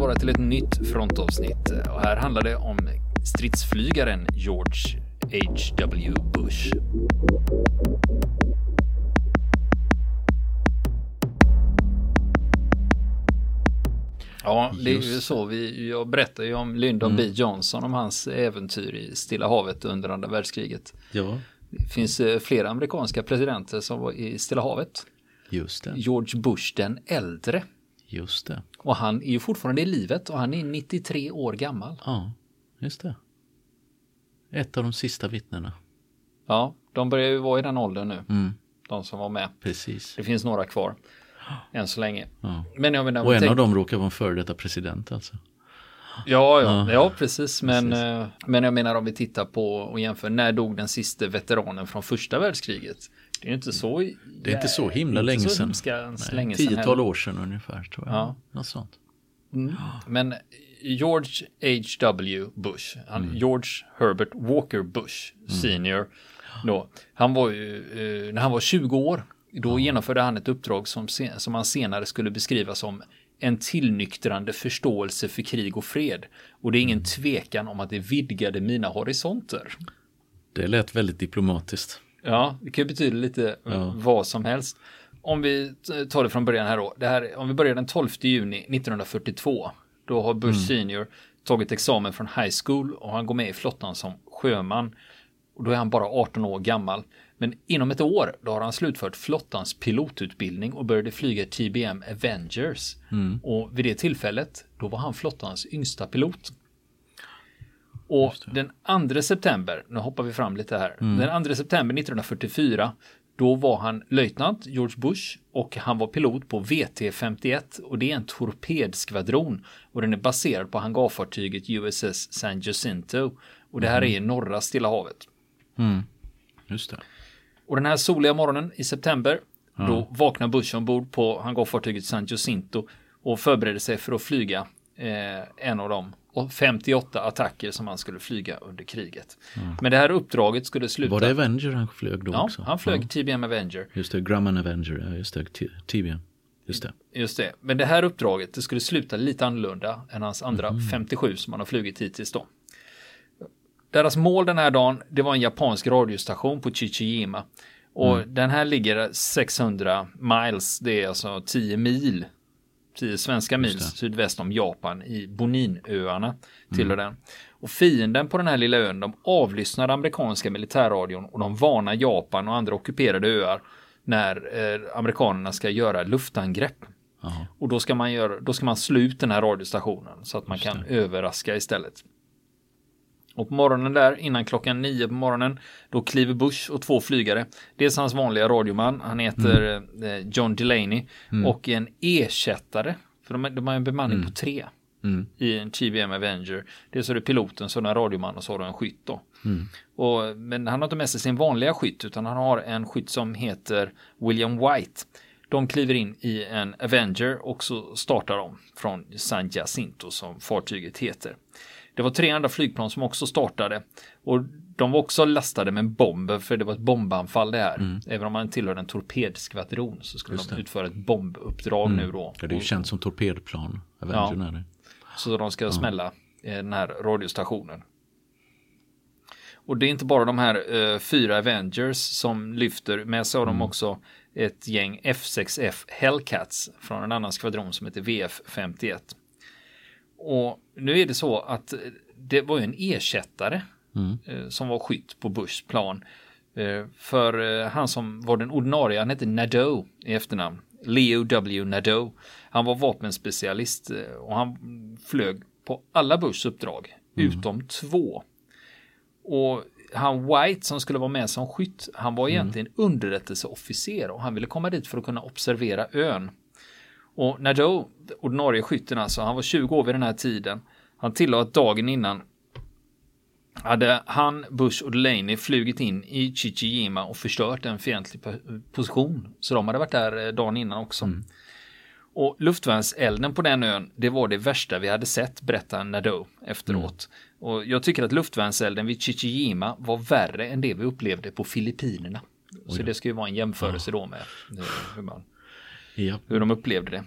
vara till ett nytt frontavsnitt och här handlar det om stridsflygaren George H.W. Bush. Ja, det är ju så. Vi, jag berättade ju om Lyndon mm. B. Johnson, om hans äventyr i Stilla havet under andra världskriget. Ja. Det finns eh, flera amerikanska presidenter som var i Stilla havet. Just det. George Bush den äldre. Just det. Och han är ju fortfarande i livet och han är 93 år gammal. Ja, just det. Ett av de sista vittnena. Ja, de börjar ju vara i den åldern nu. Mm. De som var med. Precis. Det finns några kvar. Än så länge. Ja. Men jag menar, Och en tänk- av dem råkar vara en före detta president alltså. Ja, ja, Ja. ja precis. Men, Precis. eh, men jag menar om vi tittar på och jämför. När dog den sista veteranen från första världskriget? Det är inte så. Det är inte så himla länge sedan. hemska- Nej, länge sedan Tiotal heller. år sedan ungefär tror jag. Ja. Något sånt. Men George H.W. Bush, han, Mm. George Herbert Walker Bush senior, då, han var ju, eh, när han var 20 år, då genomförde han ett uppdrag som, som han senare skulle beskriva som en tillnyktrande förståelse för krig och fred. Och det är ingen Mm. tvekan om att det vidgade mina horisonter. Det lät väldigt diplomatiskt. Ja, det kan ju betyda lite Ja. vad som helst. Om vi tar det från början här då. Det här, om vi börjar den 12 juni 1942. Då har Bush senior tagit examen från high school och han går med i flottan som sjöman. Och då är han bara 18 år gammal. Men inom ett år då har han slutfört flottans pilotutbildning och började flyga TBM Avengers. Och vid det tillfället då var han flottans yngsta pilot. Och den 2 september, nu hoppar vi fram lite här. Den 2 september 1944, då var han löjtnant George Bush och han var pilot på VT-51 och det är en torpedskvadron. Och den är baserad på hangarfartyget USS San Jacinto. Och det här är i norra Stilla havet. Just det. Och den här soliga morgonen i september, då vaknar Bush ombord på hangarfartyget San Jacinto och förbereder sig för att flyga eh, en av de 58 attacker som han skulle flyga under kriget. Men det här uppdraget skulle sluta... Var det Avenger han flög då Ja, också? han flög Ja, TBM Avenger. just det, Grumman Avenger, ja, just det, TBM. Just det. Just det. Men det här uppdraget, det skulle sluta lite annorlunda än hans andra Mhm. 57 som han har flugit hittills då. Deras mål den här dagen, det var en japansk radiostation på Chichijima. Och Mm. den här ligger 600 miles, det är alltså 10 mil, 10 svenska mil det. sydväst om Japan i Boninöarna tillhör den. Och fienden på den här lilla ön, de avlyssnar amerikanska militärradion och de varnar Japan och andra ockuperade öar när eh, amerikanerna ska göra luftangrepp. Jaha. Och då ska man, göra, då ska man slå ut den här radiostationen så att man kan överraska istället. Och på morgonen där, innan klockan nio på morgonen, då kliver Bush och två flygare. Dels hans vanliga radioman, han heter eh, John Delaney, och en ersättare, för de, de har en bemanning på tre Mm. i en TBM Avenger. Dels är det piloten, så är det en radioman och så har du en skytt då. Och, men han har inte med sig sin vanliga skytt, utan han har en skytt som heter William White. De kliver in i en Avenger och så startar de från San Jacinto som fartyget heter. Det var tre andra flygplan som också startade och de var också lastade med bomber för det var ett bombanfall det här. Även om man tillhör en torpedskvadron så skulle de utföra ett bombuppdrag nu då. Ja, det är ju känt som torpedplan. Avenger det. Så de ska smälla eh, den här radiostationen. Och det är inte bara de här eh, fyra Avengers som lyfter, med sig har de också ett gäng F6F Hellcats från en annan skvadron som heter VF51. Och nu är det så att det var ju en ersättare eh, som var skytt på Bushs plan. Eh, för eh, han som var den ordinarie, han hette Nadeau i efternamn. Leo W. Nadeau. Han var vapenspecialist och han flög på alla Bushs uppdrag utom två. Och han White som skulle vara med som skytt, han var egentligen underrättelseofficer och han ville komma dit för att kunna observera ön. Och Nadeau, ordinarie skytten alltså, han var 20 år vid den här tiden. Han tillade att dagen innan hade han, Bush och Delaney flugit in i Chichijima och förstört en fientlig po- position. Så de hade varit där eh, dagen innan också. Och luftvärnselden på den ön, det var det värsta vi hade sett, berättar Nadeau efteråt. Och jag tycker att luftvärnselden vid Chichijima var värre än det vi upplevde på Filippinerna. Så det ska ju vara en jämförelse då med eh, hur, man, Ja. hur de upplevde det.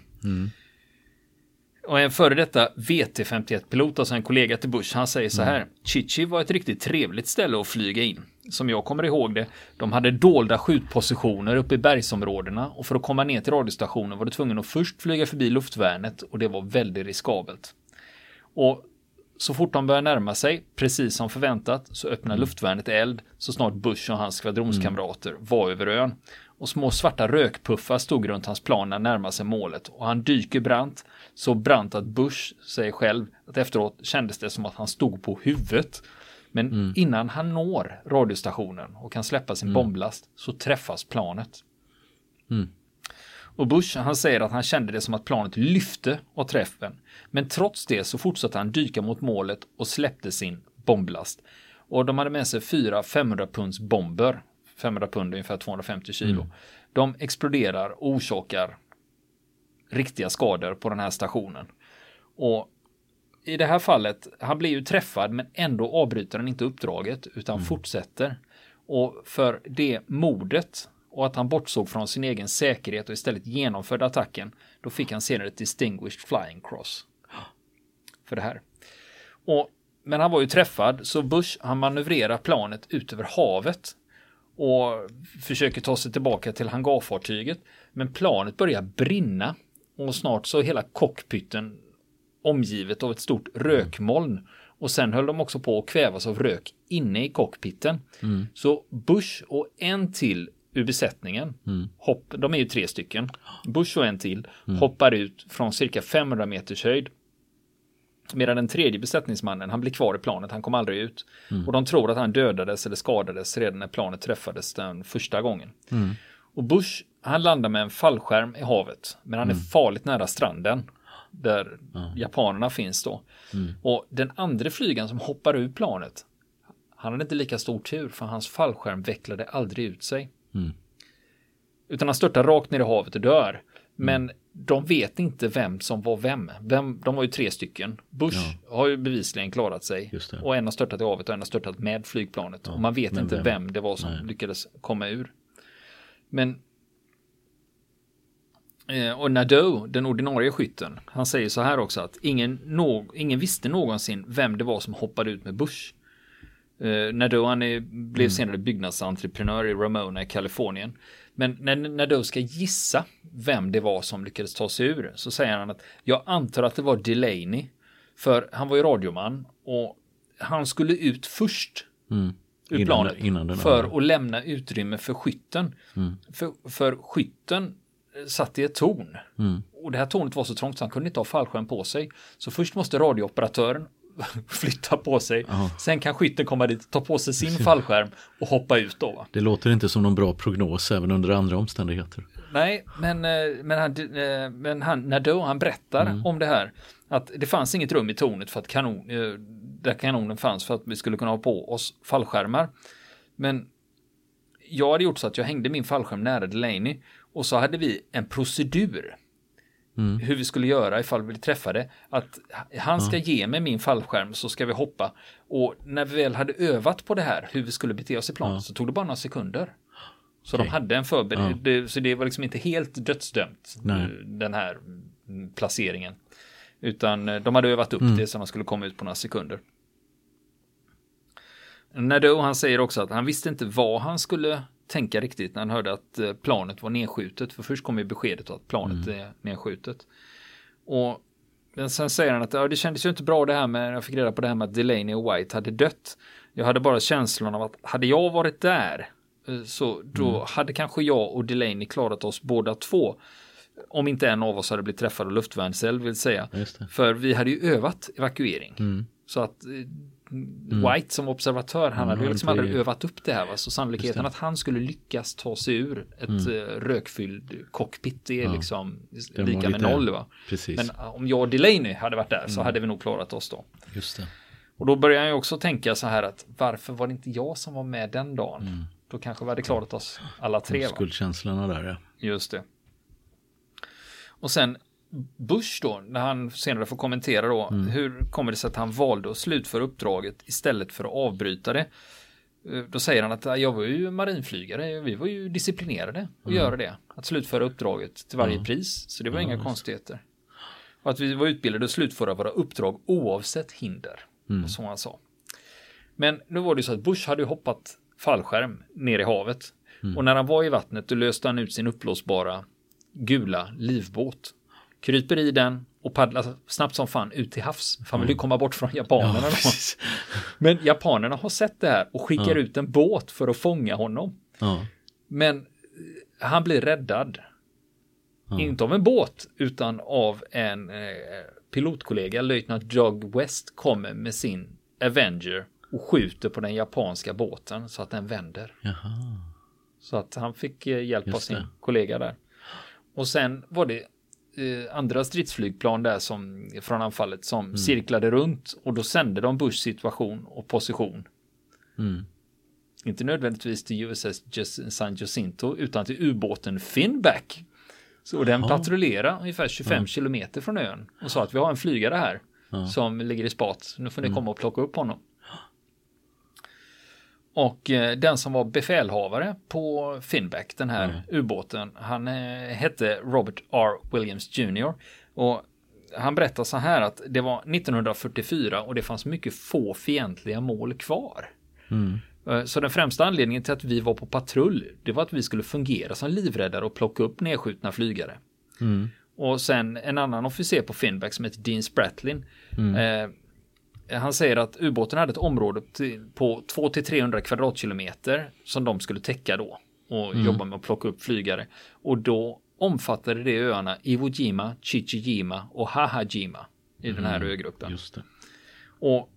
Och en före detta VT51-pilot, alltså en kollega till Bush, han säger så här. Chichi var ett riktigt trevligt ställe att flyga in. Som jag kommer ihåg det, de hade dolda skjutpositioner uppe i bergsområdena och för att komma ner till radiostationen var du tvungen att först flyga förbi luftvärnet och det var väldigt riskabelt. Och så fort de börjar närma sig, precis som förväntat, så öppnar luftvärnet eld så snart Bush och hans skvadronskamrater var över ön. Och små svarta rökpuffar stod runt hans plan när han närmade sig målet och han dyker brant, så brant att Bush säger själv att efteråt kändes det som att han stod på huvudet. Men innan han når radiostationen och kan släppa sin bomblast så träffas planet. Och Bush, han säger att han kände det som att planet lyfte av träffen. Men trots det så fortsatte han dyka mot målet och släppte sin bomblast. Och de hade med sig fyra 500 punds bomber. 500 pund är ungefär 250 kilo. De exploderar och orsakar riktiga skador på den här stationen. Och i det här fallet, han blir ju träffad men ändå avbryter han inte uppdraget utan fortsätter. Och för det mordet och att han bortsåg från sin egen säkerhet och istället genomförde attacken, då fick han senare ett Distinguished Flying Cross. För det här. Och, men han var ju träffad, så Bush han manövrerar planet ut över havet och försöker ta sig tillbaka till hangarfartyget. Men planet börjar brinna och snart så är hela cockpiten omgivet av ett stort rökmoln. Och sen höll de också på att kvävas av rök inne i cockpiten. Så Bush och en till ur besättningen, hopp, de är ju tre stycken, Bush och en till, hoppar ut från cirka 500 meters höjd. Medan den tredje besättningsmannen, han blir kvar i planet, han kom aldrig ut. Och de tror att han dödades eller skadades redan när planet träffades den första gången. Och Bush, han landar med en fallskärm i havet, men han är farligt nära stranden. Där japanerna finns då. Och den andra flygaren som hoppar ur planet, han hade inte lika stor tur för hans fallskärm vecklade aldrig ut sig. Utan han störtar rakt ner i havet och dör. Men de vet inte vem som var vem. vem de var ju tre stycken. Bush har ju bevisligen klarat sig. Och en har störtat i havet och en har störtat med flygplanet. och man vet inte vem? vem? det var som Nej. lyckades komma ur. Men Eh, Och Nadeau, den ordinarie skytten, han säger så här också att ingen, nå- ingen visste någonsin vem det var som hoppade ut med Bush. Eh, Nadeau han är, blev senare byggnadsentreprenör i Ramona i Kalifornien. Men när Nadeau ska gissa vem det var som lyckades ta sig ur så säger han att jag antar att det var Delaney. För han var ju radioman och han skulle ut först ur Mm. Innan- planet innan den för att lämna utrymme för skytten. För, för skytten eh, satt i ett torn. Och det här tornet var så trångt så han kunde inte ha fallskärm på sig. Så först måste radiooperatören flytta på sig. Sen kan skytten komma dit, ta på sig sin fallskärm och hoppa ut då. Va? Det låter inte som någon bra prognos även under andra omständigheter. Nej, men, eh, men, han, eh, men han, Nadeau, han berättar om det här. Att det fanns inget rum i tornet för att kanon, eh, där kanonen fanns för att vi skulle kunna ha på oss fallskärmar. Men jag hade gjort så att jag hängde min fallskärm nära Delaney och så hade vi en procedur. Hur vi skulle göra ifall vi blev träffade. Att han ska ge mig min fallskärm så ska vi hoppa. Och när vi väl hade övat på det här, hur vi skulle bete oss i planet, så tog det bara några sekunder. Så de hade en förberedelse, så det var liksom inte helt dödsdömt, Nej. eh, den här mm, placeringen. Utan eh, de hade övat upp det så de skulle komma ut på några sekunder. Nadeau han säger också att han visste inte vad han skulle tänka riktigt när han hörde att eh, planet var nedskjutet. För först kom ju beskedet att planet är nedskjutet. Och men sen säger han att ja, det kändes ju inte bra det här med, jag fick reda på det här med att Delaney och White hade dött. Jag hade bara känslan av att hade jag varit där eh, så då hade kanske jag och Delaney klarat oss båda två. Om inte en av oss hade blivit träffad av luftvärnseld vill säga. För vi hade ju övat evakuering. Så att eh, White som observatör, han hade ju liksom aldrig övat upp det här. Va? Så sannolikheten att han skulle lyckas ta sig ur ett mm. rökfylld cockpit är liksom lika med noll. Va? Precis. Men uh, om jag och Delaney hade varit där så hade vi nog klarat oss då. Just det. Och då börjar jag också tänka så här att varför var det inte jag som var med den dagen? Då kanske vi hade klarat oss alla tre. Skuldkänslorna där ja. Just det. Och sen Bush då, när han senare får kommentera då, hur kommer det sig att han valde att slutföra uppdraget istället för att avbryta det? Eh, Då säger han att "Ja, jag var ju marinflygare, vi var ju disciplinerade att göra det. Att slutföra uppdraget till varje pris, så det var inga konstigheter. Och att vi var utbildade att slutföra våra uppdrag oavsett hinder. Mm. Som han sa. Men nu var det så att Bush hade hoppat fallskärm ner i havet. Mm. Och när han var i vattnet då löste han ut sin uppblåsbara gula livbåt. Kryper i den och paddlar snabbt som fan ut till havs. För han vill ju komma bort från japanerna. Mm. Ja. Men japanerna har sett det här och skickar Ja. ut en båt för att fånga honom. Ja. Men eh, han blir räddad. Inte av en båt utan av en eh, pilotkollega, löjtnant Doug West, kommer med sin Avenger och skjuter på den japanska båten så att den vänder. Jaha. Så att han fick eh, hjälp av Just sin det. kollega där. Och sen var det eh, andra stridsflygplan där som från anfallet som Mm. cirklade runt och då sände de Bushs situation och position. Mm. Inte nödvändigtvis till USS San Jacinto utan till ubåten Finback. Så den patrullerade ungefär 25 kilometer från ön och sa att vi har en flygare här som ligger i spat. Nu får ni Mm. komma och plocka upp honom. Och eh, den som var befälhavare på Finback, den här ubåten, han eh, hette Robert R. Williams Jr. Och han berättar så här att det var 1944 och det fanns mycket få fientliga mål kvar. Mm. Eh, Så den främsta anledningen till att vi var på patrull, det var att vi skulle fungera som livräddare och plocka upp nedskjutna flygare. Mm. Och sen en annan officer på Finback som heter Dean Spratlin. Mm. Eh, han säger att ubåten hade ett område på 200-300 kvadratkilometer som de skulle täcka då och Mm. jobba med att plocka upp flygare. Och då omfattade det öarna Iwo Jima, Chichijima och Hahajima i den här ögruppen. Mm. Just det. Och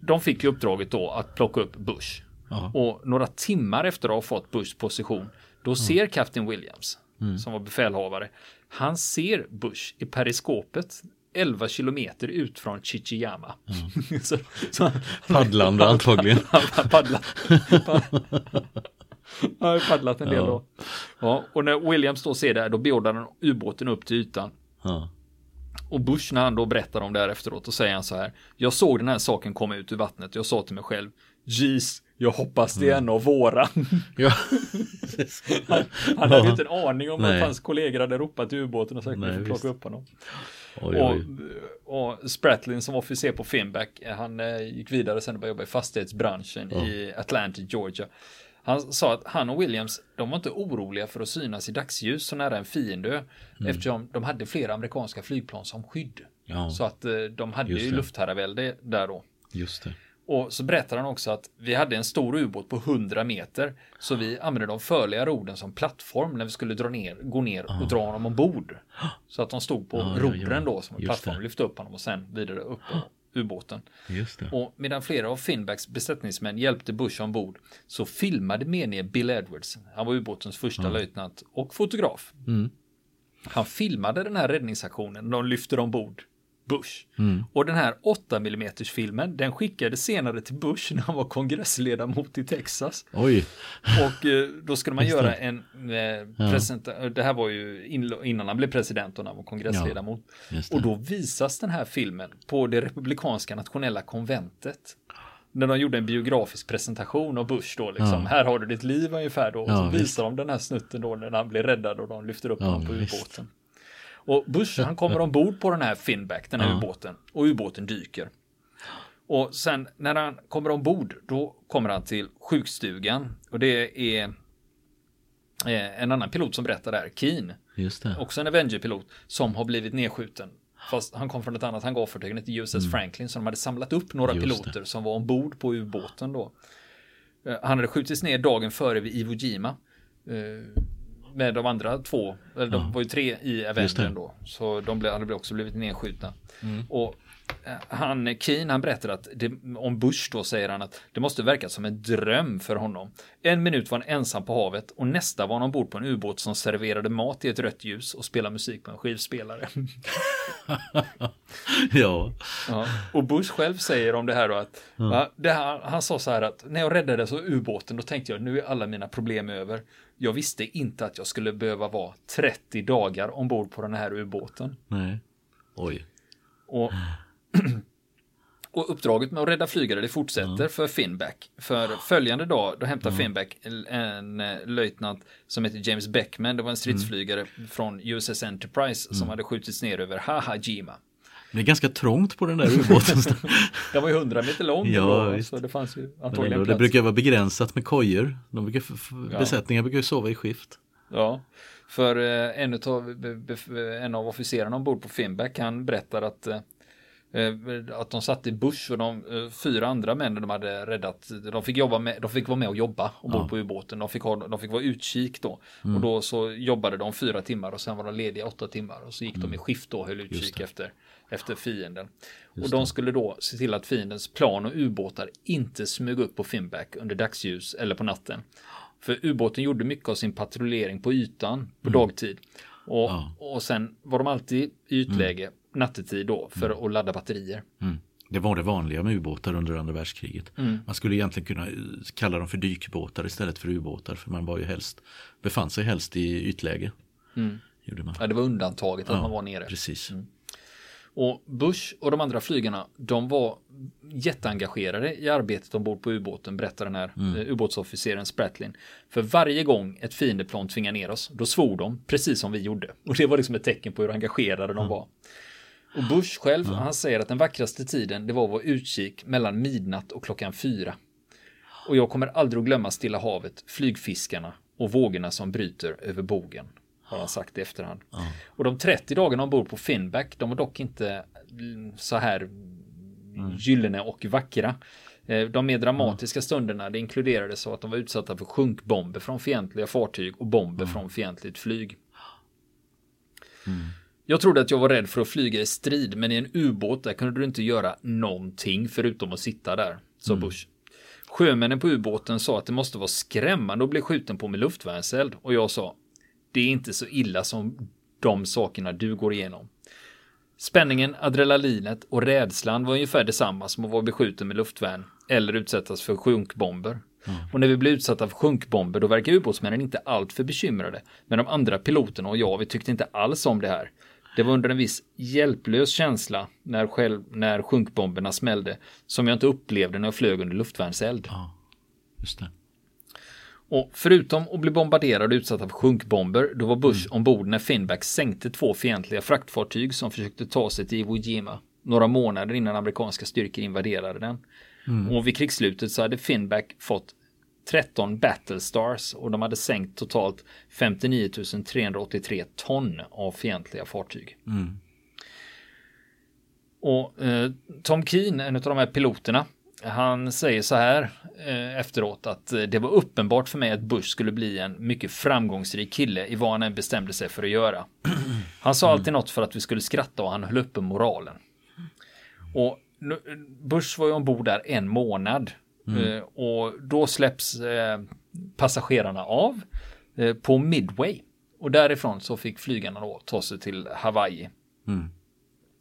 de fick ju uppdraget då att plocka upp Bush. Ja. Och några timmar efter att ha fått Bushs position, då ser Captain Williams, som var befälhavare, han ser Bush i periskopet 11 kilometer ut från Chichiyama. så, så han, Paddlande antagligen. paddlat. Han har paddlat en del Ja. då. Ja, och när Williams då ser det här, då beordrar han ubåten upp till ytan. Ja. Och Bush när han då berättar om det här efteråt, då säger han så här. Jag såg den här saken komma ut ur vattnet. Jag sa till mig själv. Jeez, jag hoppas det är en av våra. Ja. Han, han hade ju inte en aning om Nej. att hans kollegor hade ropat till ubåten och sagt att vi får plocka upp honom. Oj, Och, oj. och Spratlin som officer på Finback, han eh, gick vidare sen och började jobba i fastighetsbranschen Ja. i Atlanta, Georgia. Han sa att han och Williams, de var inte oroliga för att synas i dagsljus så nära en fiende Mm. eftersom de hade flera amerikanska flygplan som skydd. Ja, Så att eh, de hade ju luftherravälde där då. just det. Och så berättar han också att vi hade en stor ubåt på 100 meter. Så vi använde de förliga roden som plattform när vi skulle dra ner, gå ner och dra honom ombord. Så att de stod på Ja, ja, rodren ja. då som en plattform. det. Lyfte upp honom och sen vidare upp på ubåten. Och medan flera av Finbacks besättningsmän hjälpte Bush ombord så filmade menige Bill Edwards. Han var ubåtens första löjtnant och fotograf. Mm. Han filmade den här räddningsaktionen när de lyfter ombord Bush. Mm. Och den här 8 mm filmen, den skickades senare till Bush när han var kongressledamot i Texas. Oj. Och eh, då skulle man göra en eh, presenta- Det här var ju in- innan han blev president och när han var kongressledamot. Det. Och då visas den här filmen på det republikanska nationella konventet. När de gjorde en biografisk presentation av Bush då liksom. Ja. Här har du ditt liv ungefär då. Och Ja, så visst. visar de den här snutten då när han blir räddad och de lyfter upp Ja, honom på visst. ubåten. Och Bush han kommer ombord på den här Finback, den här Ja. ubåten. Och ubåten dyker. Och sen när han kommer ombord då kommer han till sjukstugan. Och det är eh, en annan pilot som berättar där, Keen. Just det. Också en Avenger-pilot som har blivit nedskjuten. Fast han kom från ett annat hangarfartyg, ett USS Franklin, så de hade samlat upp några Mm. Just piloter som var ombord på ubåten då. Eh, Han hade skjutits ner dagen före vid Iwo Jima. Med de andra två, eller de Ja. var ju tre i Avengern då. Så de hade också blivit nedskjutna. Mm. Och han, Keen, han berättar att det, om Bush då säger han att det måste verka som en dröm för honom. En minut var han ensam på havet och nästa var han ombord på en ubåt som serverade mat i ett rött ljus och spelade musik på en skivspelare. Ja. Ja. Och Bush själv säger om det här då att va, det här, han sa så här att när jag räddades av ubåten då tänkte jag nu är alla mina problem över. Jag visste inte att jag skulle behöva vara 30 dagar ombord på den här ubåten. Nej. Oj. Och Och uppdraget med att rädda flygare det fortsätter för Finback. För följande dag då hämtar Finback en eh, löjtnant som heter James Beckman. Det var en stridsflygare från USS Enterprise som hade skjutits ner över Hahajima. Det är ganska trångt på den där ubåten. Den var ju 100 meter lång Ja, då, så det fanns ju antagligen ändå, det plats. brukar vara begränsat med kojor. De brukar, Ja. Besättningar brukar ju sova i skift. Ja, för eh, en, be- en av officerarna ombord på Finback han berättar att eh, att de satt i bush och de eh, fyra andra männen de hade räddat, de fick jobba med, de fick vara med och jobba ombord på ubåten. De fick, ha, de fick vara utkik då. Mm. Och då så jobbade de fyra timmar och sen var de lediga åtta timmar. Och så gick de i skift då och höll utkik Mm. Just det. efter, efter fienden. och de skulle då se till att fiendens plan och ubåtar inte smög upp på Finback under dagsljus eller på natten. För ubåten gjorde mycket av sin patrullering på ytan på dagtid. Och, Mm. Ja. och sen var de alltid i ytläge nattetid då för att ladda batterier. Mm. Det var det vanliga med ubåtar under andra världskriget. Mm. Man skulle egentligen kunna eh, kalla dem för dykbåtar istället för ubåtar. För man var ju helst, befann sig helst i ytläge. Gjorde man. Ja, det var undantaget att Ja, man var nere. Precis. Och Bush och de andra flygarna, de var jätteengagerade i arbetet ombord på ubåten, berättar den här Mm. eh, ubåtsofficeren Spratlin. För varje gång ett fiendeplan tvingar ner oss, då svor de, precis som vi gjorde. Och det var liksom ett tecken på hur engagerade de var. Och Bush själv, han säger att den vackraste tiden, det var att vara utkik mellan midnatt och klockan fyra. Och jag kommer aldrig att glömma Stilla havet, flygfiskarna och vågorna som bryter över bogen. Har han sagt i efterhand. Och de 30 dagarna ombord på Finback, de var dock inte mm, så här gyllene och vackra. Eh, De mer dramatiska stunderna, det inkluderade så att de var utsatta för sjunkbomber från fientliga fartyg och bomber från fientligt flyg. Jag trodde att jag var rädd för att flyga i strid, men i en ubåt där kunde du inte göra någonting förutom att sitta där, sa Bush. Sjömännen på ubåten sa att det måste vara skrämmande att bli skjuten på med luftvärnseld och jag sa det är inte så illa som de sakerna du går igenom. Spänningen, adrenalinet och rädslan var ungefär detsamma som att vara beskjuten med luftvärn eller utsättas för sjunkbomber. Och när vi blev utsatta för sjunkbomber då verkar ubåtsmännen inte alltför bekymrade. Men de andra piloterna och jag, vi tyckte inte alls om det här. Det var under en viss hjälplös känsla när, själv, när sjunkbomberna smällde som jag inte upplevde när jag flög under luftvärnseld. Ja, just det. Och förutom att bli bombarderad och utsatta för sjunkbomber, då var Bush ombord när Finback sänkte två fientliga fraktfartyg som försökte ta sig till Iwo Jima några månader innan amerikanska styrkor invaderade den. Och vid krigsslutet så hade Finback fått 13 Battle Stars och de hade sänkt totalt 59 383 ton av fientliga fartyg. Och eh, Tom Keen, en av de här piloterna, han säger så här eh, efteråt att eh, det var uppenbart för mig att Bush skulle bli en mycket framgångsrik kille i vad han än bestämde sig för att göra. Han sa alltid något för att vi skulle skratta och han höll uppe moralen. Och Bush var ju ombord där en månad. Eh, och då släpps eh, passagerarna av eh, på Midway. Och därifrån så fick flygarna då ta sig till Hawaii.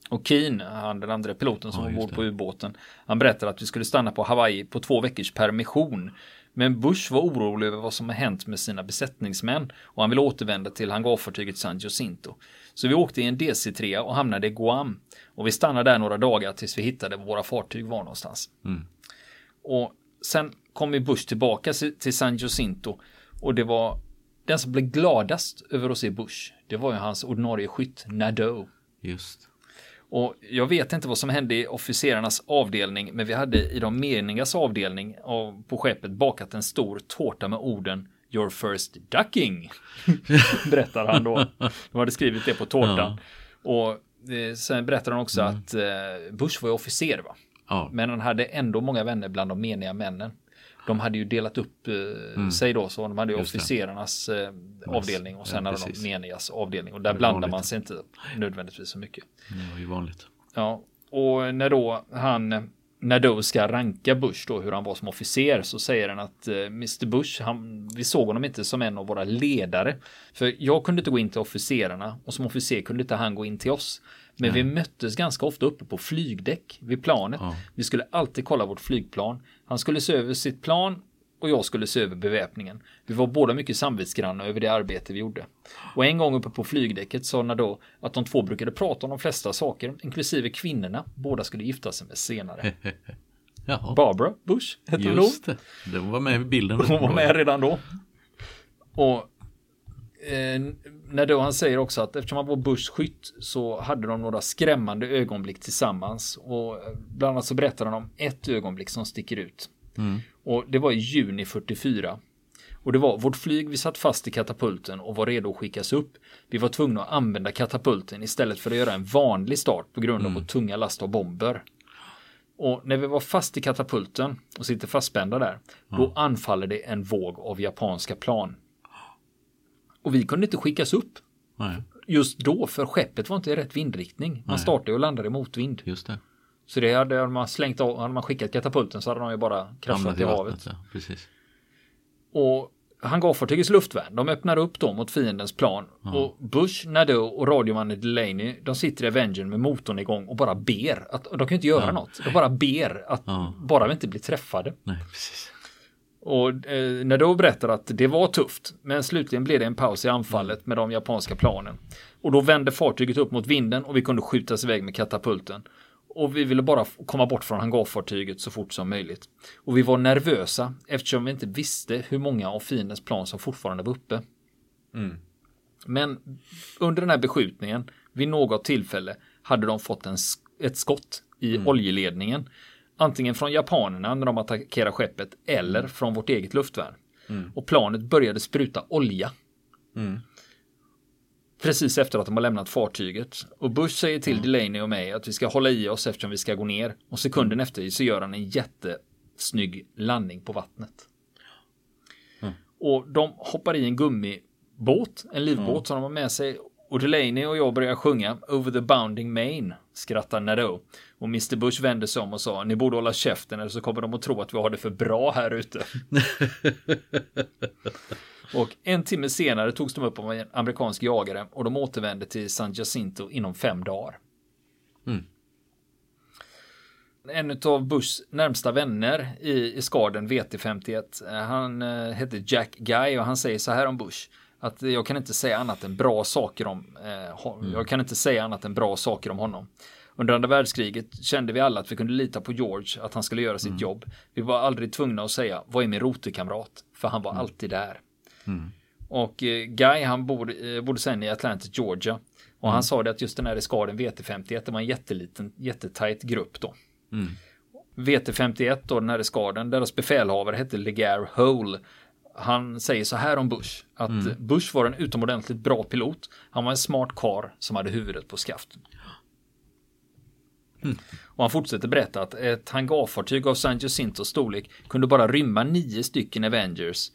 Och Keen, han den andra piloten som Ja, var ombord på ubåten, han berättade att vi skulle stanna på Hawaii på två veckors permission. Men Bush var orolig över vad som har hänt med sina besättningsmän och han ville återvända till hangarfartyget San Jacinto. Så vi åkte i en DC-3 och hamnade i Guam. Och vi stannade där några dagar tills vi hittade var våra fartyg var någonstans. Och sen kom ju Bush tillbaka till San Jacinto och det var den som blev gladast över att se Bush. Det var ju hans ordinarie skytt Nadeau. Just. Och jag vet inte vad som hände i officerarnas avdelning, men vi hade i de menigas avdelning av, på skeppet bakat en stor tårta med orden Your first ducking. berättar han då. De hade skrivit det på tårtan. Och eh, sen berättar han också att eh, Bush var ju officer va? Ja, Men han hade ändå många vänner bland de meniga männen. De hade ju delat upp eh, sig då, så de hade ju Just officerarnas eh, avdelning och sen Ja, hade de menigas avdelning. Och där blandar man sig inte nödvändigtvis så mycket. det var ju vanligt. Ja, och när då han när då ska ranka Bush då hur han var som officer så säger han att eh, Mr Bush, han, vi såg honom inte som en av våra ledare. För jag kunde inte gå in till officerarna och som officer kunde inte han gå in till oss. Men vi möttes ganska ofta uppe på flygdäck vid planet. Ja. Vi skulle alltid kolla vårt flygplan. Han skulle se över sitt plan och jag skulle se över beväpningen. Vi var båda mycket samvetsgranna över det arbete vi gjorde. Och en gång uppe på flygdäcket sa Nadeau att de två brukade prata om de flesta saker, inklusive kvinnorna båda skulle gifta sig med senare. Jaha. Barbara Bush hette hon. Just det, den var med i bilden. Hon var med redan då. Och eh, när då han säger också att eftersom han var Bushs skytt så hade de några skrämmande ögonblick tillsammans. Och eh, bland annat så berättar han om ett ögonblick som sticker ut. Och det var i juni 44. Och det var vårt flyg, vi satt fast i katapulten och var redo att skickas upp. Vi var tvungna att använda katapulten istället för att göra en vanlig start på grund av vår tunga last av bomber. Och när vi var fast i katapulten och sitter fastspända där, då anfaller det en våg av japanska plan. Och vi kunde inte skickas upp Nej, just då, för skeppet var inte i rätt vindriktning. Man Nej. startade och landade i motvind. just det. Så det hade man slängt av, hade man skickat katapulten så hade de ju bara kraschat i havet. ja, precis. Och hangarfartygets luftvärn, de öppnar upp då mot fiendens plan. Och Bush, Nadeau och radiomannen Delaney, de sitter i Avengern med motorn igång och bara ber. Att, de kan inte göra något. De bara ber att Ja. bara vi inte blir träffade. Nej, precis. Och eh, Nadeau berättar att det var tufft, men slutligen blev det en paus i anfallet med de japanska planen. Och då vände fartyget upp mot vinden och vi kunde skjutas iväg med katapulten. Och vi ville bara komma bort från hangarfartyget så fort som möjligt. Och vi var nervösa eftersom vi inte visste hur många av fiendens plan som fortfarande var uppe. Men under den här beskjutningen, vid något tillfälle, hade de fått en, ett skott i oljeledningen. Antingen från japanerna när de attackerade skeppet eller från vårt eget luftvärn. Och planet började spruta olja. Precis efter att de har lämnat fartyget. Och Bush säger till Delaney och mig att vi ska hålla i oss eftersom vi ska gå ner. Och sekunden efter så gör han en jättesnygg landning på vattnet. Och de hoppar i en gummibåt, en livbåt som de har med sig. Och Delaney och jag börjar sjunga Over the bounding main, skrattar Nadeau. Och Mr Bush vänder sig om och sa ni borde hålla käften eller så kommer de att tro att vi har det för bra här ute. och en timme senare togs de upp av en amerikansk jagare och de återvände till San Jacinto inom fem dagar. En av Bushs närmsta vänner i, i skaden VT51, eh, han eh, hette Jack Guy och han säger så här om Bush. Att jag kan inte säga annat än bra saker om eh, hon- Jag kan inte säga annat än bra saker om honom. Under andra världskriget kände vi alla att vi kunde lita på George, att han skulle göra sitt jobb. Vi var aldrig tvungna att säga, vad är min rotekamrat? För han var alltid där. Och eh, Guy, han bodde, eh, bodde sen i Atlanta, Georgia. Och han sa det att just den här eskaden VT51, det var en jätteliten, jättetajt grupp då. VT51 då, den här eskaden, deras befälhavare hette Legar Hole. Han säger så här om Bush, att Bush var en utomordentligt bra pilot. Han var en smart kar som hade huvudet på skaft. Och han fortsätter berätta att ett hangarfartyg av San Jacintos storlek kunde bara rymma nio stycken Avengers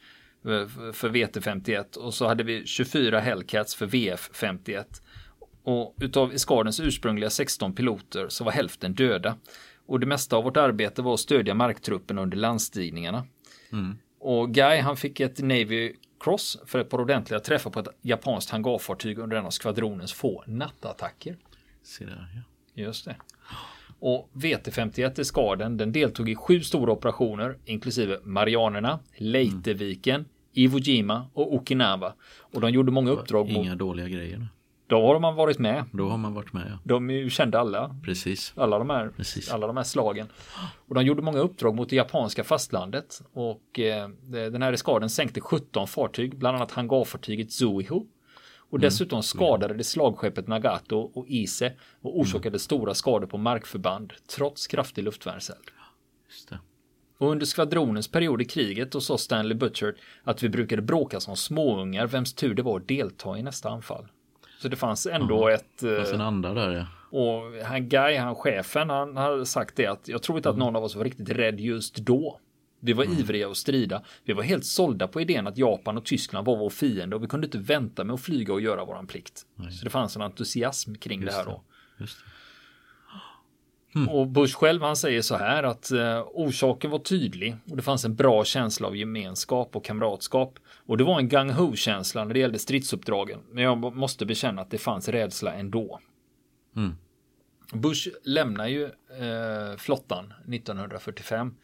för VT51 och så hade vi 24 Hellcats för VF51. Och utav eskadens ursprungliga 16 piloter så var hälften döda. Och det mesta av vårt arbete var att stödja marktruppen under landstigningarna. Och Guy han fick ett Navy Cross för ett par ordentliga träffar på ett japanskt hangarfartyg under en av skvadronens få nattattacker. Se där, ja. Just det. Och VT51 i skaden, den deltog i sju stora operationer, inklusive Marianerna, Leiteviken, Iwo Jima och Okinawa. Och de gjorde många uppdrag mot... Inga dåliga grejer. Då har man varit med. Då har man varit med, ja. De är ju kända alla. Precis. Alla de här, Precis. alla de här slagen. Och de gjorde många uppdrag mot det japanska fastlandet. Och eh, den här eskaden sänkte 17 fartyg, bland annat hangarfartyget Zuiho. Och dessutom skadade det slagskeppet Nagato och Ise och orsakade stora skador på markförband trots kraftig luftvärnseld. Just det. Och under skvadronens period i kriget då sa Stanley Butcher att vi brukade bråka som småungar vems tur det var att delta i nästa anfall. Så det fanns ändå ett... eh, Och sen andra där, ja. och han Guy, han chefen, han har sagt det att jag tror inte att någon av oss var riktigt rädd just då. Vi var ivriga att strida. Vi var helt sålda på idén att Japan och Tyskland var vår fiende och vi kunde inte vänta med att flyga och göra våran plikt. Så det fanns en entusiasm kring det här då. Just det. Och Bush själv han säger så här att eh, orsaken var tydlig och det fanns en bra känsla av gemenskap och kamratskap. Och det var en gang ho känsla när det gällde stridsuppdragen. Men jag måste bekänna att det fanns rädsla ändå. Bush lämnar ju eh, flottan 1945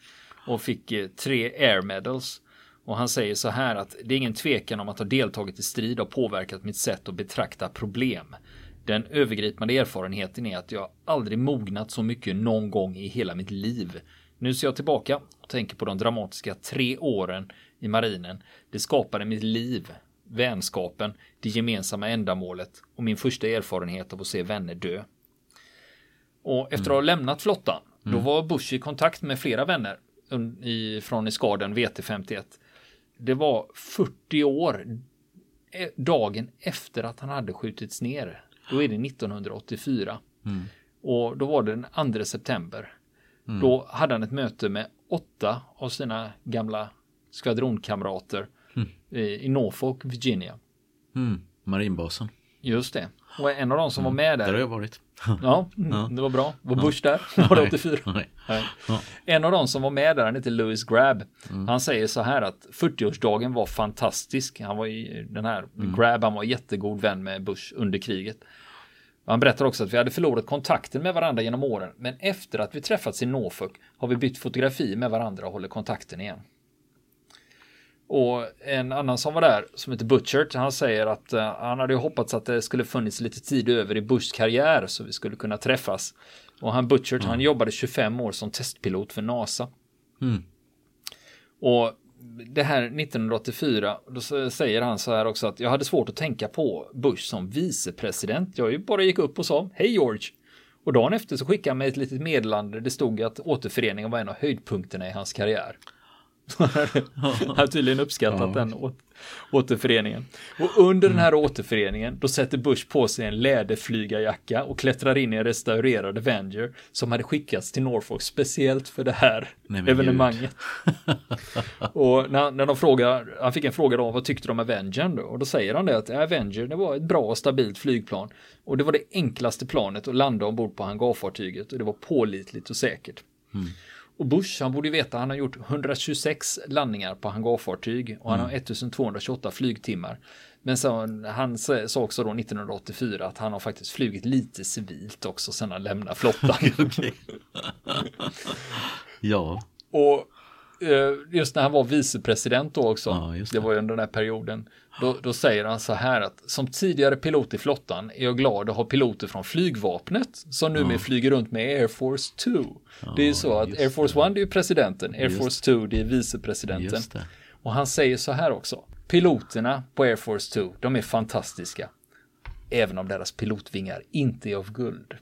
och fick eh, tre air medals. Och han säger så här att det är ingen tvekan om att ha deltagit i strid har påverkat mitt sätt att betrakta problem. Den övergripande erfarenheten är att jag aldrig mognat så mycket någon gång i hela mitt liv. Nu ser jag tillbaka och tänker på de dramatiska tre åren i marinen. Det skapade mitt liv, vänskapen, det gemensamma ändamålet och min första erfarenhet av att se vänner dö. Och efter att ha lämnat flottan, då var Bush i kontakt med flera vänner från eskaden VT51. Det var 40 år eh, dagen efter att han hade skjutits ner. Då är det 1984. Mm. Och då var det den 2 september. Mm. Då hade han ett möte med åtta av sina gamla skvadronkamrater Mm. i, i Norfolk, Virginia. Mm. Marinbasen. Just det. Och en av dem som var med Där har där. jag varit. Ja, mm, det var bra. Var Bush där? Var det 84? Nej. Nej. Ja. En av dem som var med där, han heter Louis Grab. Han säger så här att 40-årsdagen var fantastisk. Han var i den här Grab, han var jättegod vän med Bush under kriget. Han berättar också att vi hade förlorat kontakten med varandra genom åren, men efter att vi träffats i Norfolk har vi bytt fotografi med varandra och håller kontakten igen. Och en annan som var där, som heter Butchert, han säger att eh, han hade hoppats att det skulle funnits lite tid över i Bushs karriär så vi skulle kunna träffas. Och han Butchert, han jobbade 25 år som testpilot för NASA. Mm. Och det här 1984, då säger han så här också att jag hade svårt att tänka på Bush som vicepresident. Jag ju bara gick upp och sa hej George. Och dagen efter så skickade han mig ett litet meddelande. Det stod att återföreningen var en av höjdpunkterna i hans karriär. Han har tydligen uppskattat Ja. den å- återföreningen. Och under den här återföreningen, då sätter Bush på sig en läderflygarjacka och klättrar in i en restaurerad Avenger som hade skickats till Norfolk speciellt för det här Nej, evenemanget. och när, när de frågar, han fick en fråga då, vad tyckte de om Avengern då? Och då säger han det att Avenger, det var ett bra och stabilt flygplan. Och det var det enklaste planet att landa ombord på hangarfartyget och det var pålitligt och säkert. Och Bush, han borde ju veta, han har gjort 126 landningar på hangarfartyg och han har 1228 flygtimmar. Men så, han sa också då 1984 att han har faktiskt flugit lite civilt också sen han lämnade flottan. Ja. Och eh, just när han var vicepresident då också, Ja, det. det. var ju under den här perioden, då, då säger han så här att som tidigare pilot i flottan är jag glad att ha piloter från flygvapnet som numera flyger runt med Air Force 2. det är ju så att Air Force 1 det är ju presidenten, Air Just Force 2 det är vicepresidenten. Det. Och han säger så här också, piloterna på Air Force 2, de är fantastiska. Även om deras pilotvingar inte är av guld.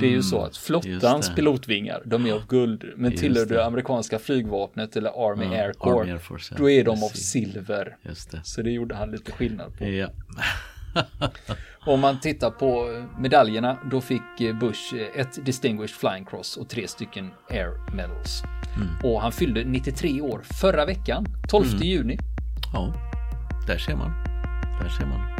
Det är ju så att Mm, flottans pilotvingar, de är av guld. Men Just tillhör det. det amerikanska flygvapnet eller Army Ja, Air Corps, Army Air Force, då är de av silver. Det. Så det gjorde han lite skillnad på. Ja. Om man tittar på medaljerna, då fick eh, Bush eh, ett Distinguished Flying Cross och tre stycken Air Medals. Mm. Och han fyllde 93 år förra veckan, 12 Mm. juni. ja. Där ser man. Där ser man.